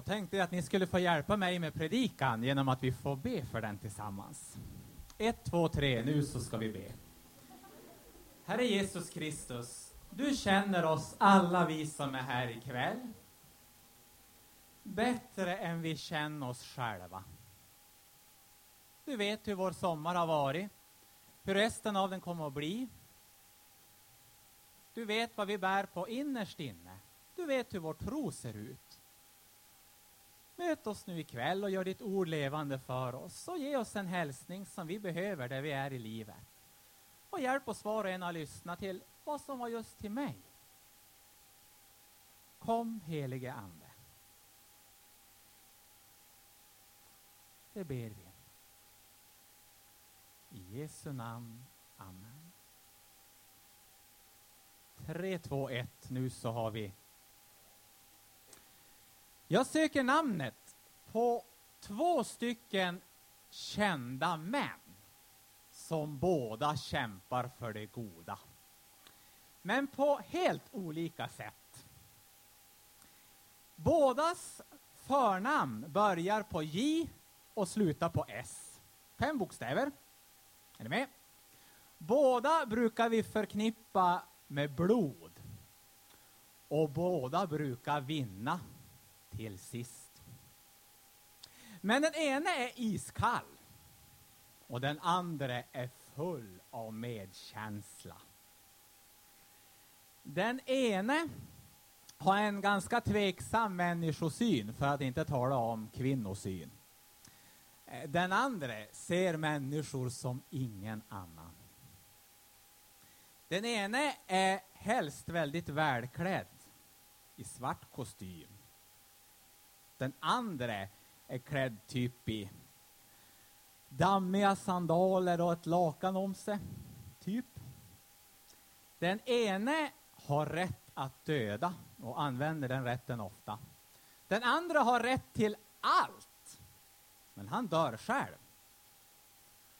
Då tänkte jag att ni skulle få hjälpa mig med predikan genom att vi får be för den tillsammans. Ett, två, tre, nu så ska vi be. Herre Jesus Kristus, du känner oss alla vi som är här ikväll. Bättre än vi känner oss själva. Du vet hur vår sommar har varit, hur resten av den kommer att bli. Du vet vad vi bär på innerst inne. Du vet hur vår tro ser ut. Möt oss nu ikväll och gör ditt ord levande för oss och ge oss en hälsning som vi behöver där vi är i livet. Och hjälp oss var och en att lyssna till vad som var just till mig. Kom helige Ande. Det ber vi. I Jesu namn. Amen. 3, 2, 1. Nu så har vi jag söker namnet på två stycken kända män som båda kämpar för det goda. Men på helt olika sätt. Bådas förnamn börjar på J och slutar på S. Fem bokstäver. Är ni med? Båda brukar vi förknippa med blod. Och båda brukar vinna till sist. Men den ene är iskall och den andra är full av medkänsla. Den ene har en ganska tveksam människosyn, för att inte tala om kvinnosyn. Den andra ser människor som ingen annan. Den ene är helst väldigt välklädd i svart kostym den andra är klädd typ i dammiga sandaler och ett lakan om sig. Typ. Den ene har rätt att döda och använder den rätten ofta. Den andra har rätt till allt, men han dör själv.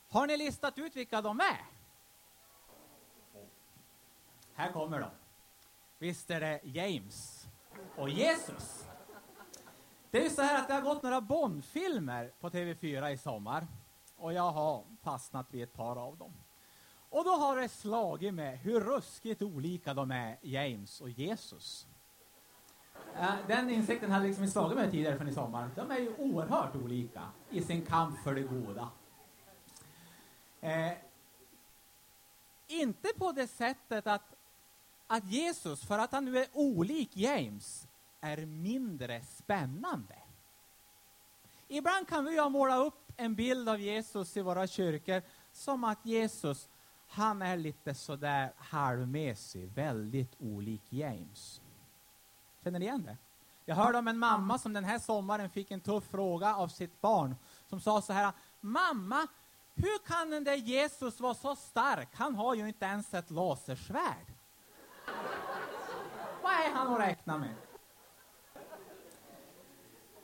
Har ni listat ut vilka de är? Här kommer de. Visst är det James och Jesus? Det är ju så här att det har gått några Bondfilmer på TV4 i sommar. Och jag har fastnat vid ett par av dem. Och då har det slagit mig hur ruskigt olika de är, James och Jesus. Eh, den insikten hade liksom slagit mig tidigare från i sommar. De är ju oerhört olika i sin kamp för det goda. Eh, inte på det sättet att, att Jesus, för att han nu är olik James, är mindre spännande. Ibland kan vi ju måla upp en bild av Jesus i våra kyrkor som att Jesus, han är lite sådär halvmesig, väldigt olik James. Känner ni igen det? Jag hörde om en mamma som den här sommaren fick en tuff fråga av sitt barn som sa så här, mamma, hur kan den där Jesus vara så stark? Han har ju inte ens ett lasersvärd. Vad är han att räkna med?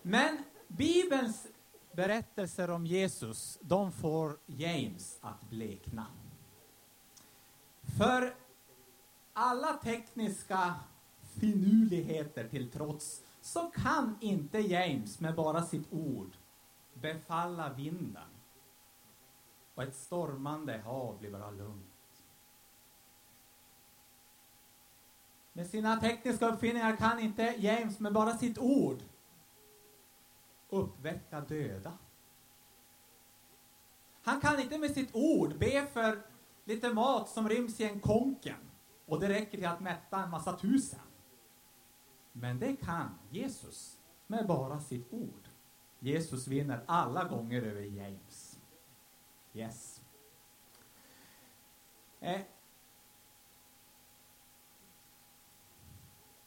Men Bibelns berättelser om Jesus, de får James att blekna. För alla tekniska finurligheter till trots så kan inte James med bara sitt ord befalla vinden. Och ett stormande hav blir bara lugnt. Med sina tekniska uppfinningar kan inte James med bara sitt ord uppväcka döda. Han kan inte med sitt ord be för lite mat som ryms i en konken och det räcker till att mätta en massa tusen. Men det kan Jesus med bara sitt ord. Jesus vinner alla gånger över James. Yes. Eh.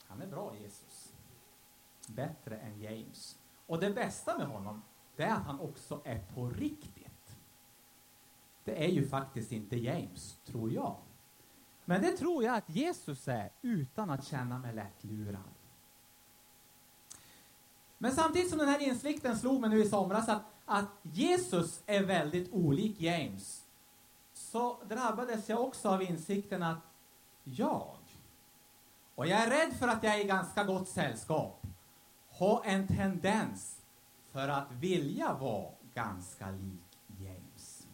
Han är bra, Jesus. Bättre än James. Och det bästa med honom, det är att han också är på riktigt. Det är ju faktiskt inte James, tror jag. Men det tror jag att Jesus är, utan att känna mig lättlurad. Men samtidigt som den här insikten slog mig nu i somras att, att Jesus är väldigt olik James, så drabbades jag också av insikten att jag, och jag är rädd för att jag är i ganska gott sällskap, har en tendens för att vilja vara ganska lik James.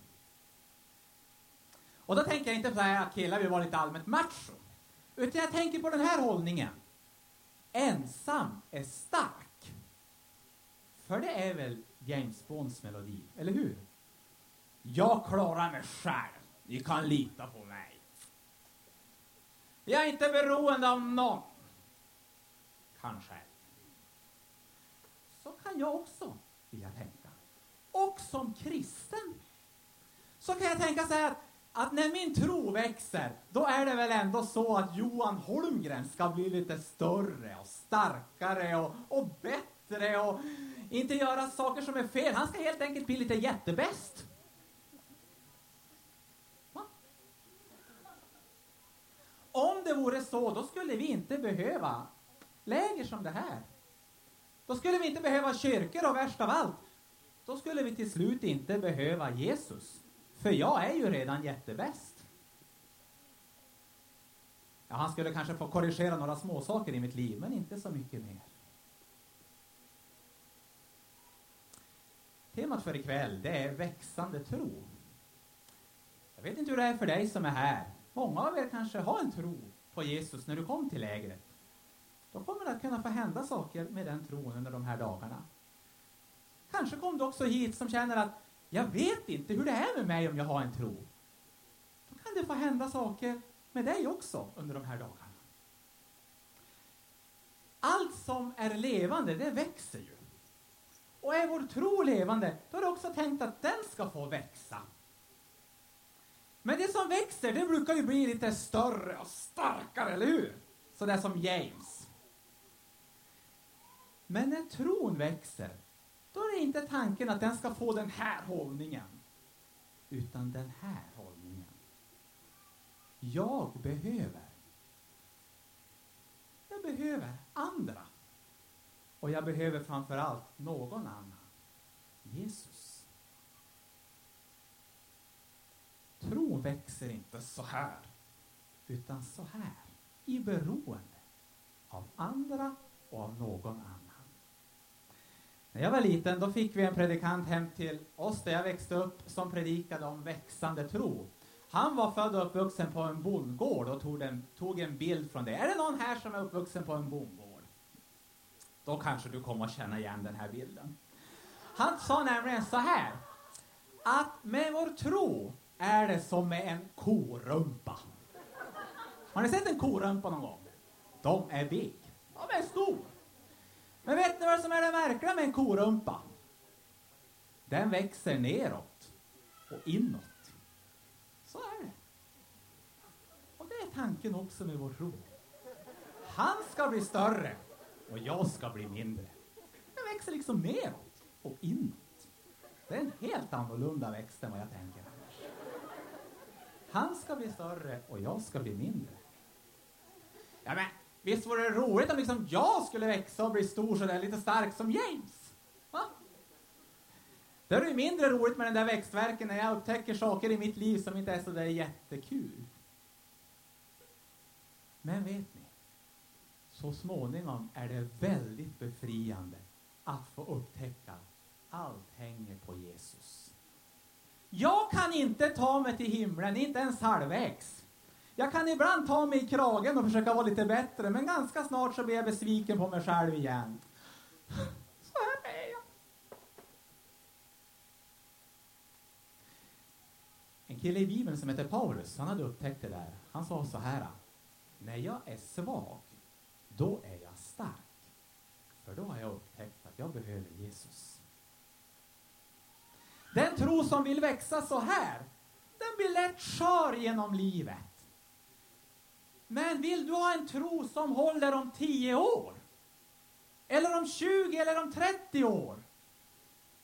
Och då tänker jag inte på att killar vill vara lite allmänt macho. Utan jag tänker på den här hållningen. Ensam är stark. För det är väl James Bonds melodi, eller hur? Jag klarar mig själv. Ni kan lita på mig. Jag är inte beroende av någon. Kanske. Kan jag också vilja tänka. Och som kristen så kan jag tänka så här att, när min tro växer, då är det väl ändå så att Johan Holmgren ska bli lite större och starkare och, och bättre och inte göra saker som är fel. Han ska helt enkelt bli lite jättebäst. Om det vore så, då skulle vi inte behöva läger som det här. Då skulle vi inte behöva kyrkor och värst av allt, då skulle vi till slut inte behöva Jesus. För jag är ju redan jättebäst. Ja, han skulle kanske få korrigera några småsaker i mitt liv, men inte så mycket mer. Temat för ikväll, det är växande tro. Jag vet inte hur det är för dig som är här. Många av er kanske har en tro på Jesus när du kom till lägret. Då kommer det att kunna få hända saker med den tron under de här dagarna. Kanske kom du också hit som känner att jag vet inte hur det är med mig om jag har en tro. Då kan det få hända saker med dig också under de här dagarna. Allt som är levande, det växer ju. Och är vår tro levande, då är det också tänkt att den ska få växa. Men det som växer, det brukar ju bli lite större och starkare, eller hur? Sådär som James. Men när tron växer, då är det inte tanken att den ska få den här hållningen, utan den här hållningen. Jag behöver. Jag behöver andra. Och jag behöver framför allt någon annan. Jesus. Tron växer inte så här, utan så här, i beroende av andra och av någon annan. När jag var liten då fick vi en predikant hem till oss där jag växte upp som predikade om växande tro. Han var född och uppvuxen på en bondgård och tog en, tog en bild från det. Är det någon här som är uppvuxen på en bondgård? Då kanske du kommer att känna igen den här bilden. Han sa nämligen så här, att med vår tro är det som med en korumpa. Har ni sett en korumpa någon gång? De är big. De är stor. Men vet ni vad som är det märkliga med en korumpa? Den växer neråt och inåt. Så är det. Och det är tanken också med vår tro. Han ska bli större och jag ska bli mindre. Den växer liksom neråt och inåt. Det är en helt annorlunda växt än vad jag tänker annars. Han ska bli större och jag ska bli mindre. Ja, men Visst vore det roligt om liksom jag skulle växa och bli stor sådär lite stark som James? Va? Det är ju mindre roligt med den där växtverken när jag upptäcker saker i mitt liv som inte är sådär jättekul. Men vet ni? Så småningom är det väldigt befriande att få upptäcka allt hänger på Jesus. Jag kan inte ta mig till himlen, inte ens halvvägs. Jag kan ibland ta mig i kragen och försöka vara lite bättre, men ganska snart så blir jag besviken på mig själv igen. Så här är jag. En kille i Bibeln som heter Paulus, han hade upptäckt det där. Han sa så här. När jag är svag, då är jag stark. För då har jag upptäckt att jag behöver Jesus. Den tro som vill växa så här, den blir lätt skör genom livet. Men vill du ha en tro som håller om 10 år? Eller om 20 eller om 30 år?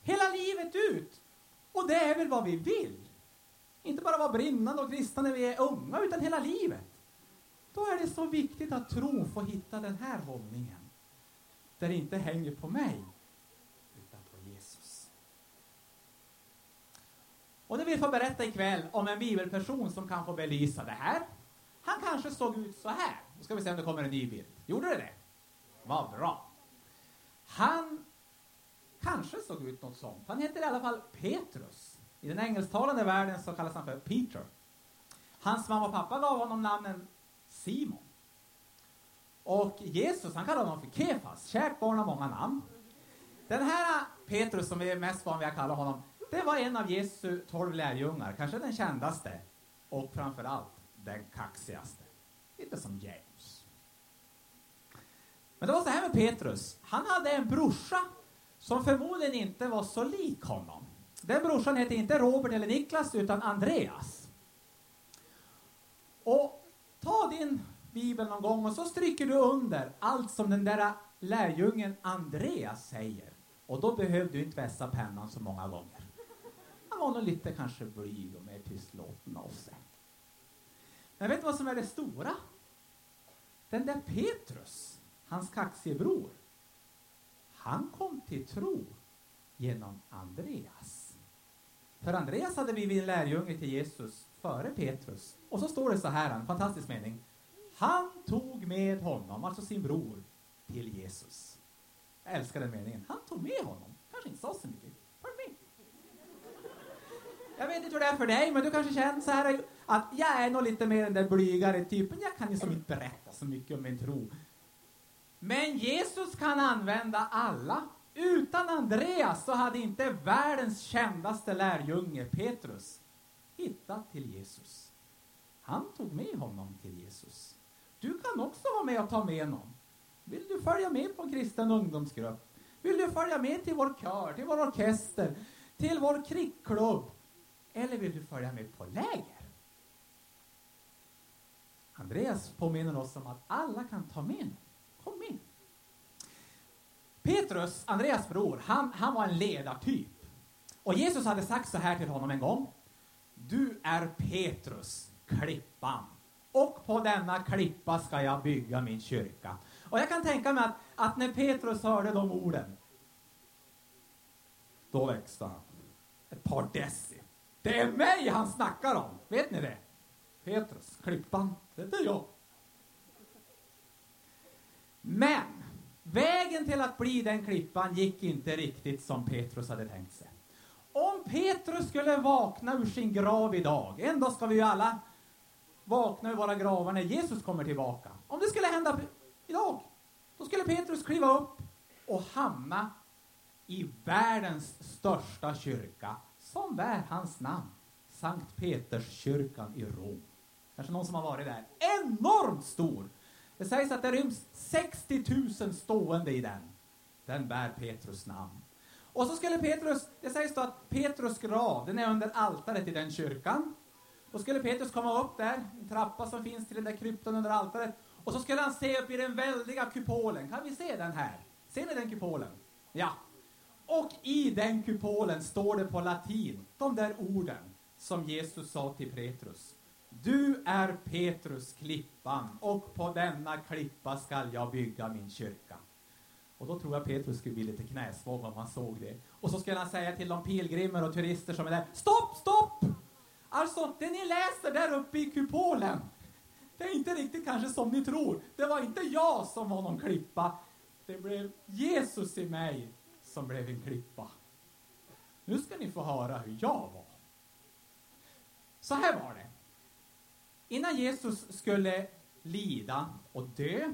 Hela livet ut. Och det är väl vad vi vill? Inte bara vara brinnande och kristna när vi är unga, utan hela livet. Då är det så viktigt att tro får hitta den här hållningen. Där det inte hänger på mig, utan på Jesus. Och det vill få berätta ikväll om en bibelperson som kan få belysa det här. Han kanske såg ut så här. Nu ska vi se om det kommer en ny bild. Gjorde det det? Vad bra. han kanske såg ut något sånt. Han heter i alla fall Petrus. I den engelsktalande världen så kallas han för Peter. Hans mamma och pappa gav honom namnen Simon. Och Jesus, han kallade honom för Kefas, kärt barn har många namn. Den här Petrus, som vi är mest vana vid att kalla honom, det var en av Jesu tolv lärjungar, kanske den kändaste och framför allt den kaxigaste. Lite som James. Men det var så här med Petrus. Han hade en brorsa som förmodligen inte var så lik honom. Den brorsan hette inte Robert eller Niklas, utan Andreas. Och ta din bibel någon gång och så stryker du under allt som den där lärjungen Andreas säger. Och då behövde du inte vässa pennan så många gånger. Han var nog lite kanske blyg och mer tystlåten av sig. Men vet du vad som är det stora? Den där Petrus, hans kaxige bror, han kom till tro genom Andreas. För Andreas hade blivit en lärjunge till Jesus före Petrus. Och så står det så här, en fantastisk mening. Han tog med honom, alltså sin bror, till Jesus. Jag älskar den meningen. Han tog med honom. Kanske inte sa så mycket. Jag vet inte hur det är för dig, men du kanske känner så här att jag är nog lite mer den där blygare typen. Jag kan ju som inte berätta så mycket om min tro. Men Jesus kan använda alla. Utan Andreas så hade inte världens kändaste lärjunge Petrus hittat till Jesus. Han tog med honom till Jesus. Du kan också vara med och ta med någon. Vill du följa med på en kristen ungdomsgrupp? Vill du följa med till vår kör, till vår orkester, till vår krigsklubb? Eller vill du följa med på läger? Andreas påminner oss om att alla kan ta med. Kom med. Petrus, Andreas bror, han, han var en ledartyp. Och Jesus hade sagt så här till honom en gång. Du är Petrus, klippan. Och på denna klippa ska jag bygga min kyrka. Och jag kan tänka mig att, att när Petrus hörde de orden, då växte han ett par deci. Det är mig han snackar om, vet ni det? Petrus, klippan, det är jag. Men vägen till att bli den klippan gick inte riktigt som Petrus hade tänkt sig. Om Petrus skulle vakna ur sin grav idag, en dag ska vi ju alla vakna ur våra gravar när Jesus kommer tillbaka. Om det skulle hända idag, då skulle Petrus kliva upp och hamna i världens största kyrka som bär hans namn, Sankt Peterskyrkan i Rom. Kanske någon som har varit där. Enormt stor! Det sägs att det ryms 60 000 stående i den. Den bär Petrus namn. Och så skulle Petrus, det sägs då att Petrus grav, den är under altaret i den kyrkan. Då skulle Petrus komma upp där, en trappa som finns till den där kryptan under altaret. Och så skulle han se upp i den väldiga kupolen. Kan vi se den här? Ser ni den kupolen? Ja. Och i den kupolen står det på latin de där orden som Jesus sa till Petrus. Du är Petrus klippan och på denna klippa skall jag bygga min kyrka. Och då tror jag Petrus skulle bli lite knäsvag om han såg det. Och så skulle han säga till de pilgrimer och turister som är där, stopp, stopp! Alltså, det ni läser där uppe i kupolen, det är inte riktigt kanske som ni tror. Det var inte jag som var någon klippa. Det blev Jesus i mig som blev en klippa. Nu ska ni få höra hur jag var. Så här var det. Innan Jesus skulle lida och dö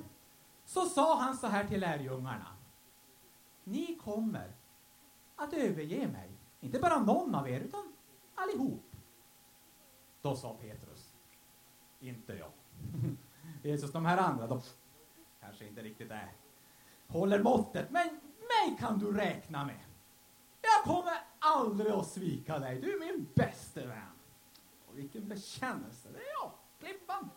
så sa han så här till lärjungarna. Ni kommer att överge mig. Inte bara någon av er, utan allihop. Då sa Petrus. Inte jag. Jesus, de här andra, de kanske inte riktigt är, håller måttet. Men mig kan du räkna med. Jag kommer aldrig att svika dig. Du är min bäste vän. Och vilken bekännelse. Det är jag, Klippan.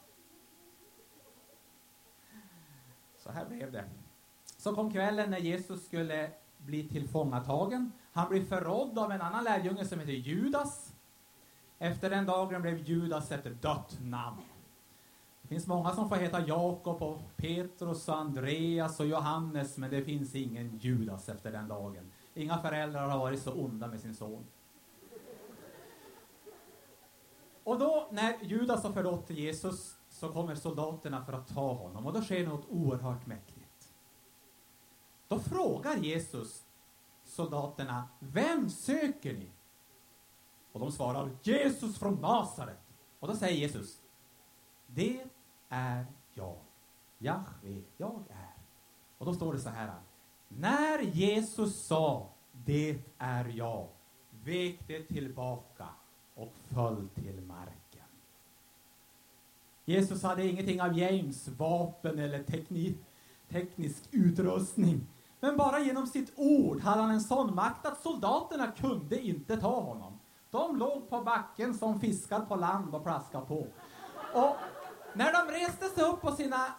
Så här blev det. Så kom kvällen när Jesus skulle bli tillfångatagen. Han blev förrådd av en annan lärjunge som heter Judas. Efter den dagen blev Judas ett dött namn. Det finns många som får heta Jakob och Petrus och Andreas och Johannes, men det finns ingen Judas efter den dagen. Inga föräldrar har varit så onda med sin son. Och då, när Judas har förlåtit Jesus, så kommer soldaterna för att ta honom och då sker något oerhört mäktigt. Då frågar Jesus soldaterna, vem söker ni? Och de svarar, Jesus från Nasaret. Och då säger Jesus, det är jag. Jahve, jag är. Och då står det så här. När Jesus sa, det är jag, vek det tillbaka och föll till marken. Jesus hade ingenting av James vapen eller teknik, teknisk utrustning. Men bara genom sitt ord hade han en sån makt att soldaterna kunde inte ta honom. De låg på backen som fiskar på land och plaskade på. Och när de reste sig upp på sina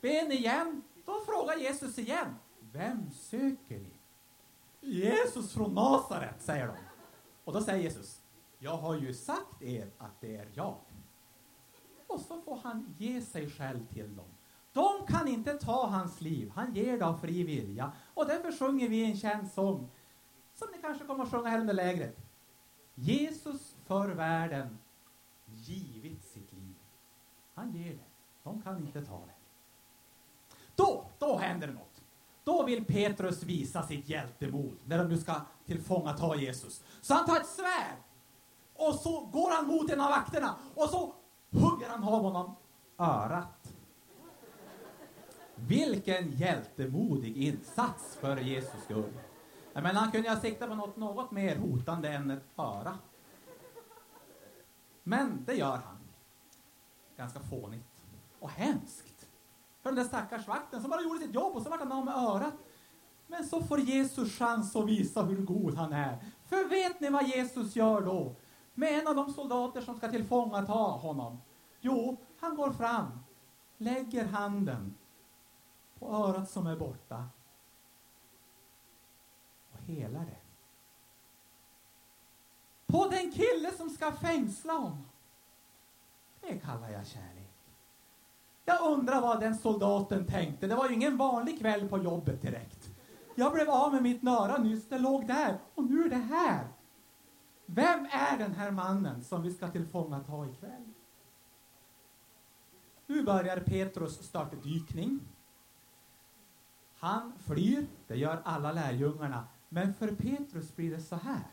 ben igen, då frågar Jesus igen. Vem söker ni? Jesus från Nasaret, säger de. Och då säger Jesus, jag har ju sagt er att det är jag. Och så får han ge sig själv till dem. De kan inte ta hans liv, han ger det av fri vilja. Och därför sjunger vi en känd sång, som ni kanske kommer att sjunga här under lägret. Jesus för världen givit sitt liv. Han ger det, de kan inte ta det. Då, då händer det något. Då vill Petrus visa sitt hjältemod när de nu ska tillfångata Jesus. Så han tar ett svärd och så går han mot en av vakterna och så hugger han av honom örat. Vilken hjältemodig insats för Jesus skull. Men han kunde ha siktat på något något mer hotande än ett öra. Men det gör han. Ganska fånigt och hemskt. För den där stackars vakten som bara gjorde sitt jobb och så vart han av med örat. Men så får Jesus chans att visa hur god han är. För vet ni vad Jesus gör då? Med en av de soldater som ska tillfångata honom. Jo, han går fram, lägger handen på örat som är borta och helar det. På den kille som ska fängsla honom. Det kallar jag kärlek. Jag undrar vad den soldaten tänkte. Det var ju ingen vanlig kväll på jobbet direkt. Jag blev av med mitt nöra nyss, det låg där och nu är det här. Vem är den här mannen som vi ska tillfångata ikväll? Nu börjar Petrus störtdykning. Han flyr, det gör alla lärjungarna. Men för Petrus blir det så här.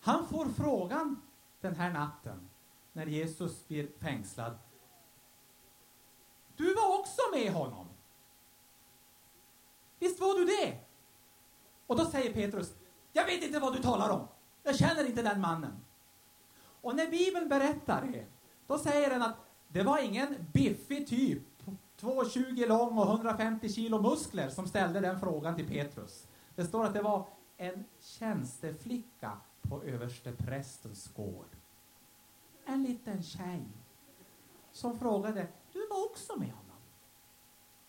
Han får frågan den här natten, när Jesus blir fängslad. Du var också med honom. Visst var du det? Och då säger Petrus, jag vet inte vad du talar om. Jag känner inte den mannen. Och när Bibeln berättar det, då säger den att det var ingen biffig typ, 2,20 lång och 150 kilo muskler som ställde den frågan till Petrus. Det står att det var en tjänsteflicka på översteprästens gård. En liten tjej som frågade, du var också med honom?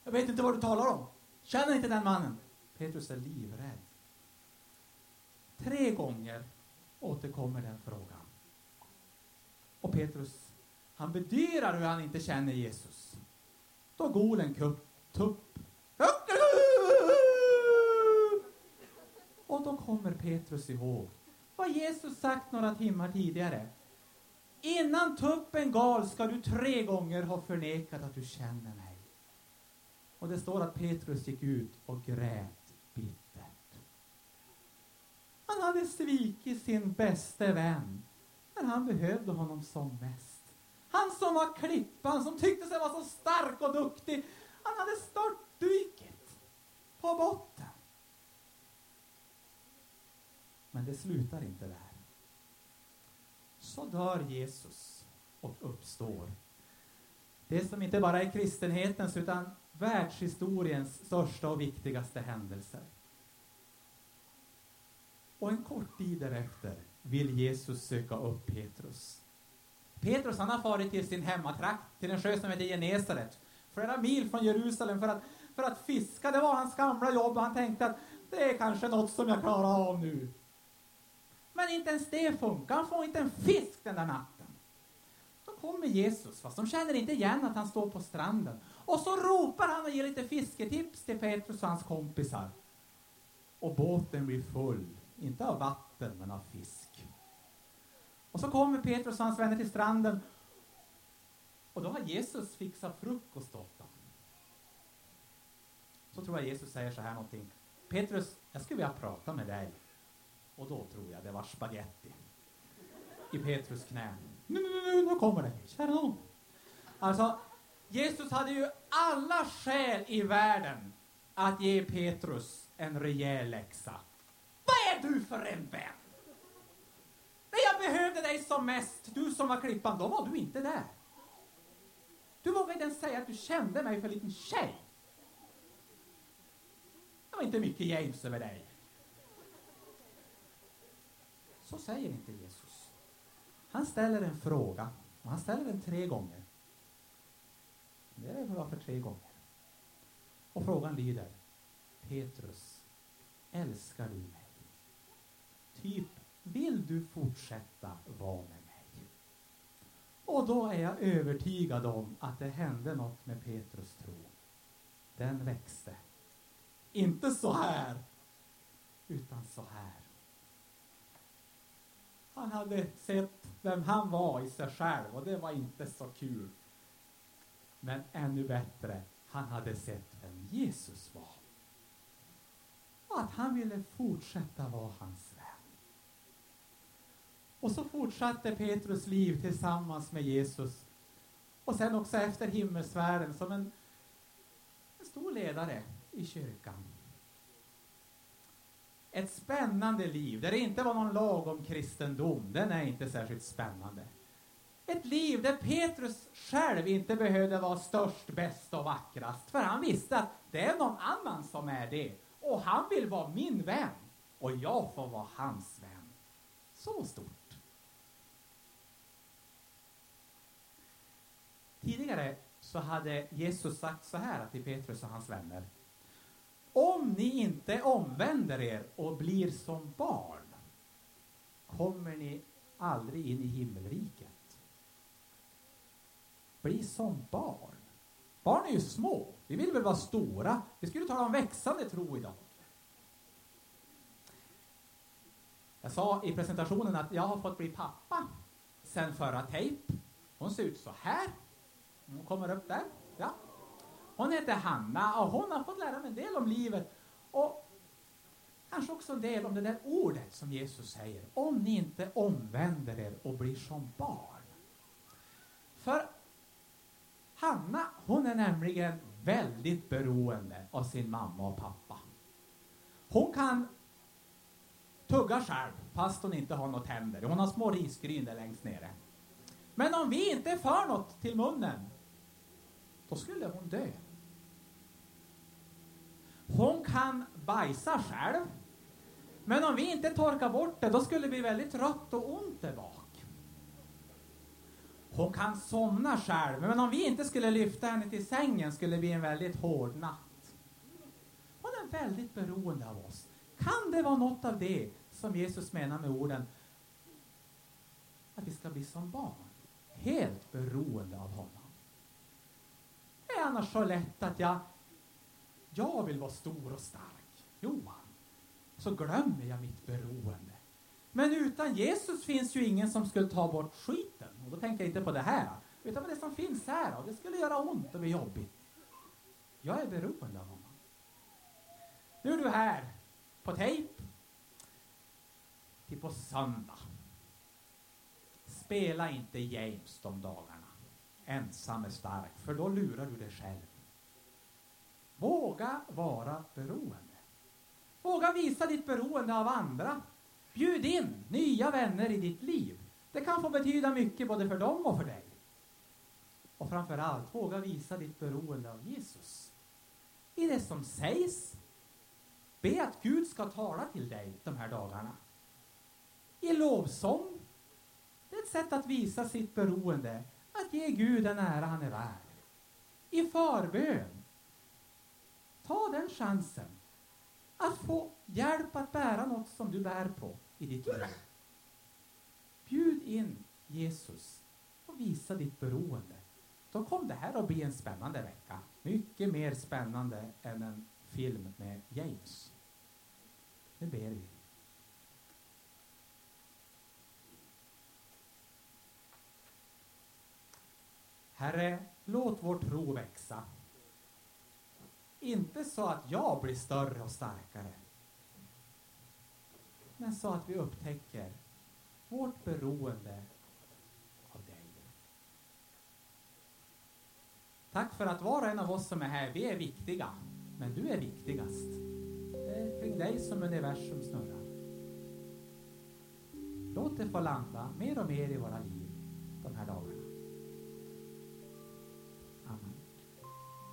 Jag vet inte vad du talar om. Känner inte den mannen? Petrus är livrädd. Tre gånger återkommer den frågan. Och Petrus, han bedyrar hur han inte känner Jesus. Då går en kupp, tupp. Och då kommer Petrus ihåg vad Jesus sagt några timmar tidigare. Innan tuppen gal ska du tre gånger ha förnekat att du känner mig. Och det står att Petrus gick ut och grät bitter. Han hade svikit sin bäste vän när han behövde honom som mest. Han som var klippan, som tyckte sig vara så stark och duktig, han hade störtdykit på botten. Men det slutar inte där. Så dör Jesus och uppstår. Det som inte bara är kristenhetens utan världshistoriens största och viktigaste händelser. Och en kort tid därefter vill Jesus söka upp Petrus. Petrus han har farit till sin hemmatrakt, till en sjö som heter Genesaret, flera mil från Jerusalem för att, för att fiska. Det var hans gamla jobb och han tänkte att det är kanske något som jag klarar av nu. Men inte ens det funkar. Han får inte en fisk den där natten. Då kommer Jesus, fast de känner inte igen att han står på stranden. Och så ropar han och ger lite fisketips till Petrus och hans kompisar. Och båten blir full, inte av vatten, men av fisk. Och så kommer Petrus och hans vänner till stranden. Och då har Jesus fixat frukost åt dem. så tror jag Jesus säger så här någonting. Petrus, jag skulle vilja prata med dig. Och då tror jag det var spaghetti i Petrus knä. Nu, nu, nu, nu kommer det. Kära någon. Alltså, Jesus hade ju alla skäl i världen att ge Petrus en rejäl läxa. Vad är du för en vän? När jag behövde dig som mest, du som var klippan, då var du inte där. Du vågade inte ens säga att du kände mig för en liten tjej. Det var inte mycket James över dig. Så säger inte Jesus. Han ställer en fråga, och han ställer den tre gånger. Det är varför tre gånger. Och frågan lyder, Petrus, älskar du mig? Typ, vill du fortsätta vara med mig? Och då är jag övertygad om att det hände något med Petrus tro. Den växte. Inte så här, utan så här. Han hade sett vem han var i sig själv och det var inte så kul. Men ännu bättre, han hade sett vem Jesus var. Och att han ville fortsätta vara hans vän. Och så fortsatte Petrus liv tillsammans med Jesus. Och sen också efter himmelsfärden som en, en stor ledare i kyrkan. Ett spännande liv där det inte var någon lag om kristendom. Den är inte särskilt spännande. Ett liv där Petrus själv inte behövde vara störst, bäst och vackrast. För han visste att det är någon annan som är det. Och han vill vara min vän. Och jag får vara hans vän. Så stort. Tidigare så hade Jesus sagt så här till Petrus och hans vänner. Om ni inte omvänder er och blir som barn kommer ni aldrig in i himmelriket. Bli som barn. Barn är ju små. Vi vill väl vara stora. Vi skulle tala om växande tro idag. Jag sa i presentationen att jag har fått bli pappa sen förra tejp. Hon ser ut så här. Hon kommer upp där. Ja. Hon heter Hanna och hon har fått lära mig en del om livet och kanske också en del om det där ordet som Jesus säger. Om ni inte omvänder er och blir som barn. För Hanna, hon är nämligen väldigt beroende av sin mamma och pappa. Hon kan tugga själv fast hon inte har några tänder. Hon har små risgryn där längst nere. Men om vi inte för något till munnen, då skulle hon dö. Hon kan bajsa själv. Men om vi inte torkar bort det, då skulle det bli väldigt rött och ont där bak. Hon kan somna själv, men om vi inte skulle lyfta henne till sängen skulle det bli en väldigt hård natt. Hon är väldigt beroende av oss. Kan det vara något av det som Jesus menar med orden att vi ska bli som barn? Helt beroende av honom. Det är annars så lätt att jag jag vill vara stor och stark. Johan. Så glömmer jag mitt beroende. Men utan Jesus finns ju ingen som skulle ta bort skiten. Och då tänker jag inte på det här. Utan på det som finns här. Och det skulle göra ont och bli jobbigt. Jag är beroende av honom. Nu är du här på tejp. Till på söndag. Spela inte James de dagarna. Ensam är stark. För då lurar du dig själv. Våga vara beroende. Våga visa ditt beroende av andra. Bjud in nya vänner i ditt liv. Det kan få betyda mycket både för dem och för dig. Och framför allt, våga visa ditt beroende av Jesus. I det som sägs. Be att Gud ska tala till dig de här dagarna. I lovsång. Det är ett sätt att visa sitt beroende. Att ge Gud den ära han är värd. I förbön Ta den chansen att få hjälp att bära något som du bär på i ditt liv. Bjud in Jesus och visa ditt beroende. Då kom det här att bli en spännande vecka. Mycket mer spännande än en film med James. Nu ber vi. Herre, låt vår tro växa Inte så att jag blir större och starkare. Men så att vi upptäcker vårt beroende av dig. Tack för att var och en av oss som är här, vi är viktiga. Men du är viktigast. Det är kring dig som universum snurrar. Låt det få landa mer och mer i våra liv de här dagarna.